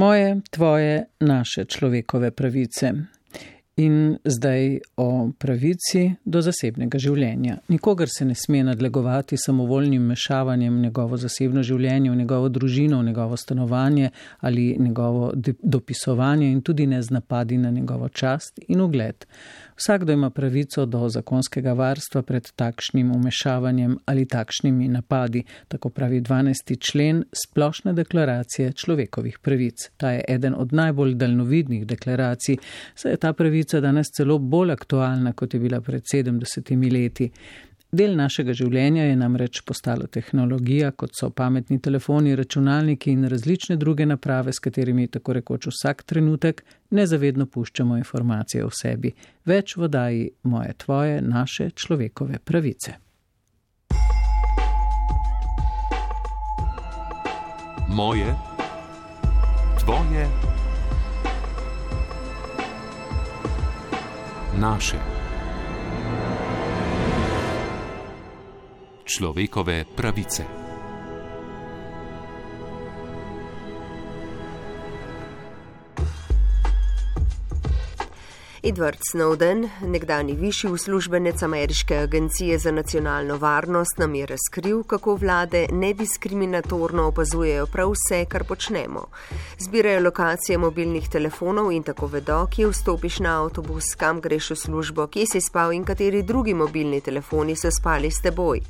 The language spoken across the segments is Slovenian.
Moje, tvoje, naše človekove pravice. In zdaj o pravici do zasebnega življenja. Nikogar se ne sme nadlegovati samovoljnim mešavanjem v njegovo zasebno življenje, v njegovo družino, v njegovo stanovanje ali njegovo dopisovanje in tudi ne z napadi na njegovo čast in ugled. Vsakdo ima pravico do zakonskega varstva pred takšnim umešavanjem ali takšnimi napadi, tako pravi 12. člen Splošne deklaracije človekovih pravic. Ta je eden od najbolj daljnovidnih deklaracij, saj je ta pravica danes celo bolj aktualna, kot je bila pred 70 leti. Del našega življenja je namreč postala tehnologija, kot so pametni telefoni, računalniki in različne druge naprave, s katerimi tako rekoč vsak trenutek nezavedno puščamo informacije o sebi. Več vodaji moje, tvoje, naše človekove pravice. Moje, tvoje, naše. človekove pravice. Edward Snowden, nekdani višji uslužbenec Ameriške agencije za nacionalno varnost, nam je razkril, kako vlade nediskriminatorno opazujejo prav vse, kar počnemo. Zbirajo lokacije mobilnih telefonov in tako vedo, kje vstopiš na avtobus, kam greš v službo, kje si spal in kateri drugi mobilni telefoni so spali s teboj.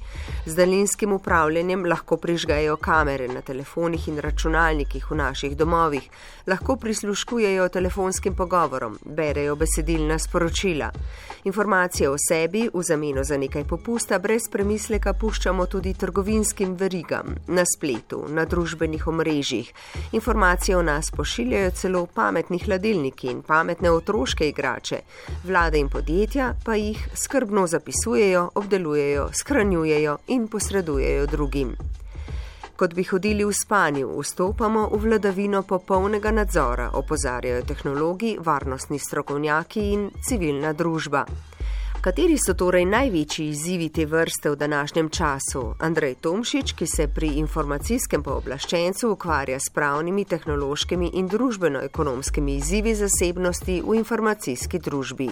Z daljinskim upravljanjem lahko prižgajo kamere na telefonih in računalnikih v naših domovih, lahko prisluškujejo telefonskim pogovorom, berejo besedila besedilna sporočila. Informacije o sebi v zameno za nekaj popusta brez premisleka puščamo tudi trgovinskim verigam, na spletu, na družbenih omrežjih. Informacije o nas pošiljajo celo pametni hladilniki in pametne otroške igrače. Vlade in podjetja pa jih skrbno zapisujejo, obdelujejo, skranjujejo in posredujejo drugim kot bi hodili v spanju, vstopamo v vladavino popolnega nadzora, opozarjajo tehnologi, varnostni strokovnjaki in civilna družba. Kateri so torej največji izzivi te vrste v današnjem času? Andrej Tomšič, ki se pri informacijskem pooblaščencu ukvarja s pravnimi, tehnološkimi in družbeno-ekonomskimi izzivi zasebnosti v informacijski družbi.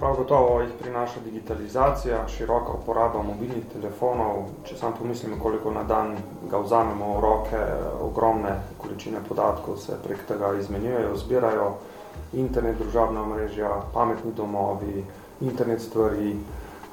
Prav gotovo jih prinaša digitalizacija, široka uporaba mobilnih telefonov. Če sam pomislim, koliko na dan ga vzamemo v roke, ogromne količine podatkov se prek tega izmenjujejo, zbirajo internet, družabna mrežja, pametni domovi, internet stvari.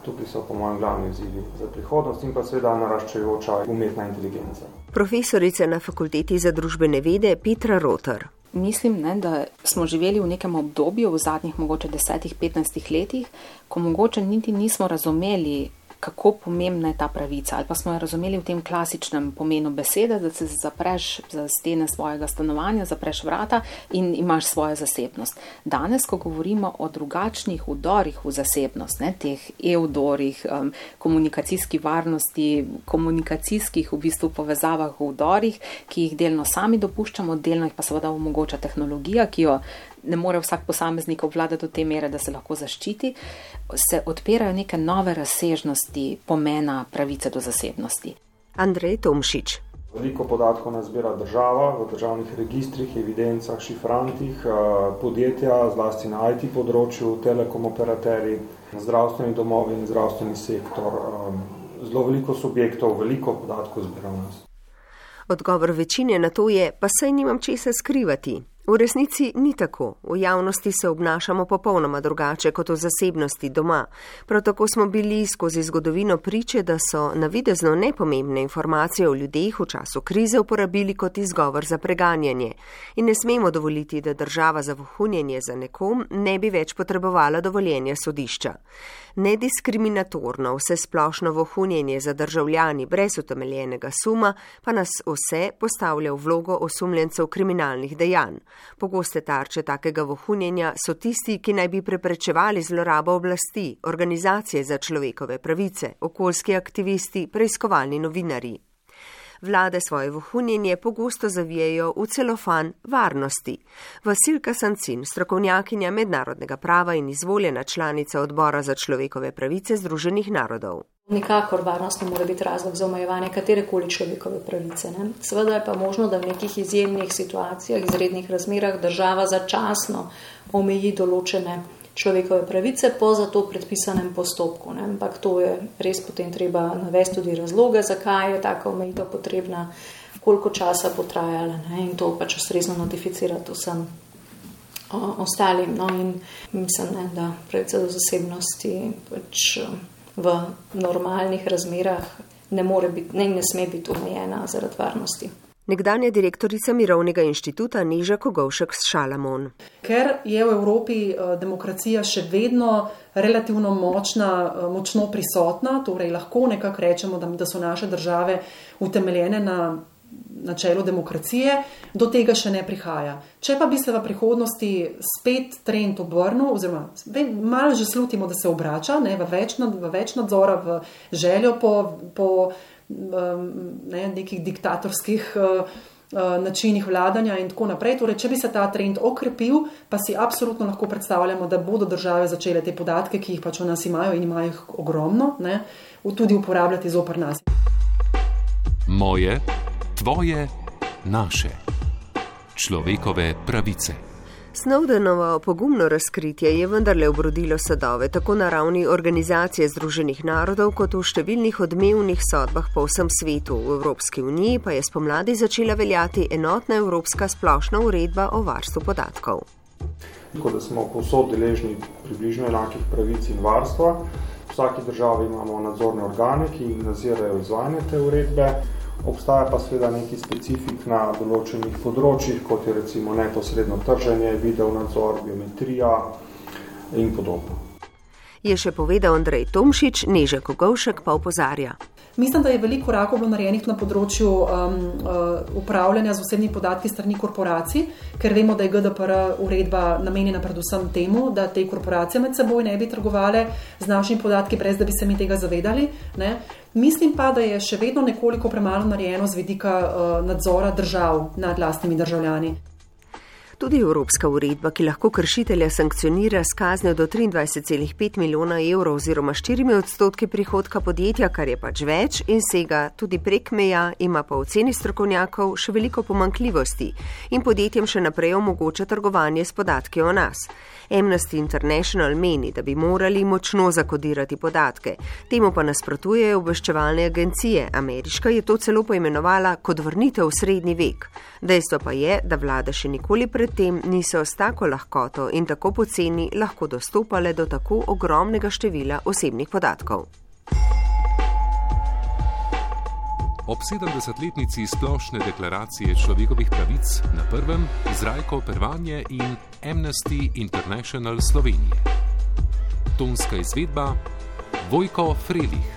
Tukaj so po mojem glavni izzivi za prihodnost in pa seveda naraščajoča umetna inteligenca. Profesorica na fakulteti za družbene vede Petra Rotar. Mislim, ne, da smo živeli v nekem obdobju, v zadnjih mogoče 10-15 letih, ko mogoče niti nismo razumeli, kako pomembna je ta pravica. Ali pa smo jo razumeli v tem klasičnem pomenu besede, da se zapreš za stene svojega stanovanja, zapreš vrata in imaš svojo zasebnost. Danes, ko govorimo o drugačnih udorih v zasebnost, ne, teh e-udorih, um, komunikacijski varnosti, komunikacijskih v bistvu povezavah v udorih, ki jih delno sami dopuščamo, delno jih pa seveda omogoča tehnologija, ki jo ne more vsak posameznik obvladati do te mere, da se lahko zaščiti, se odpirajo neke nove razsežnosti pomena pravice do zasebnosti. Andrej Tomšič. Veliko podatkov nas zbira država v državnih registrih, evidencah, šifrantih, eh, podjetja, zlasti na IT področju, telekom operateri, zdravstveni domovi in zdravstveni sektor. Eh, zelo veliko subjektov, veliko podatkov zbira v nas. Odgovor večine na to je, pa saj nimam česa skrivati. V resnici ni tako. V javnosti se obnašamo popolnoma drugače kot v zasebnosti doma. Prav tako smo bili skozi zgodovino priče, da so navidezno nepomembne informacije o ljudeh v času krize uporabili kot izgovor za preganjanje. In ne smemo dovoliti, da država za vohunjenje za nekom ne bi več potrebovala dovoljenja sodišča. Nediskriminatorno vse splošno vohunjenje za državljani brez utemeljenega suma pa nas vse postavlja v vlogo osumljencev kriminalnih dejanj. Pogoste tarče takega vohunjenja so tisti, ki naj bi preprečevali zlorabo oblasti, organizacije za človekove pravice, okoljski aktivisti, preiskovalni novinari. Vlade svoje vohunjenje pogosto zavijajo v celofan varnosti. Vasilka Sancin, strokovnjakinja mednarodnega prava in izvoljena članica odbora za človekove pravice Združenih narodov. Nikakor varnost ne more biti razlog za omejevanje katerekoli človekove pravice. Ne? Seveda je pa možno, da v nekih izjemnih situacijah, izrednih razmerah država začasno omeji določene človekove pravice po za to predpisanem postopku. Ne? Ampak to je res potem treba navesti tudi razloge, zakaj je taka omejitev potrebna, koliko časa bo trajala ne? in to pač ustrezno notificirati vsem ostalim. No? In mislim, ne, da pravica do zasebnosti pač v normalnih razmerah ne, biti, ne, ne sme biti omejena zaradi varnosti. Nekdanja direktorica Mirovnega inštituta Niža Kogovšek s Šalamon. Ker je v Evropi eh, demokracija še vedno relativno močna, eh, močno prisotna, torej lahko nekako rečemo, da, da so naše države utemeljene na načelu demokracije, do tega še ne prihaja. Če pa bi se v prihodnosti spet trend obrnil, oziroma malo že slutimo, da se obrača ne, v, več, v več nadzora, v željo po, po um, ne, nekih diktatorskih uh, uh, načinih vladanja in tako naprej. Torej, če bi se ta trend okrepil, pa si absolutno lahko predstavljamo, da bodo države začele te podatke, ki jih pač o nas imajo in imajo jih ogromno, ne, tudi uporabljati zopr nas. Moje Tvoje, naše. Človekove pravice. Snowdenovo pogumno razkritje je vendarle obrodilo sadove tako na ravni Organizacije Združenih narodov, kot v številnih odmevnih sodbah po vsem svetu. V Evropski uniji pa je spomladi začela veljati enotna evropska splošna uredba o varstvu podatkov. Tako da smo povsod deležni približno enakih pravic in varstva. V vsaki državi imamo nadzorne organe, ki nadzirajo izvajanje te uredbe. Obstaja pa seveda neki specifik na določenih področjih, kot je recimo neposredno trženje, video nadzor, biometrija in podobno. Je še povedal Andrej Tomšič, Neža Kogovšek pa upozarja. Mislim, da je veliko korakov bilo narejenih na področju um, uh, upravljanja z osebnimi podatki strani korporacij, ker vemo, da je GDPR uredba namenjena predvsem temu, da te korporacije med seboj ne bi trgovale z našimi podatki, brez da bi se mi tega zavedali. Ne? Mislim pa, da je še vedno nekoliko premalo narejeno z vidika uh, nadzora držav nad lastnimi državljani. Tudi evropska uredba, ki lahko kršitelja sankcionira s kaznijo do 23,5 milijona evrov oziroma 4 odstotki prihodka podjetja, kar je pač več in sega tudi prek meja, ima pa v ceni strokovnjakov še veliko pomankljivosti in podjetjem še naprej omogoča trgovanje s podatki o nas. Amnesty International meni, da bi morali močno zakodirati podatke. Temu pa nasprotujejo obveščevalne agencije. Ameriška je to celo poimenovala kot vrnitev v srednji vek. Dejstvo pa je, da vlada še nikoli predtem niso s tako lahkoto in tako poceni lahko dostopale do tako ogromnega števila osebnih podatkov. Ob 70-letnici splošne deklaracije človekovih pravic na prvem Izraelko Pervanje in Amnesty International Slovenije. Tonska izvedba Vojko Frelih.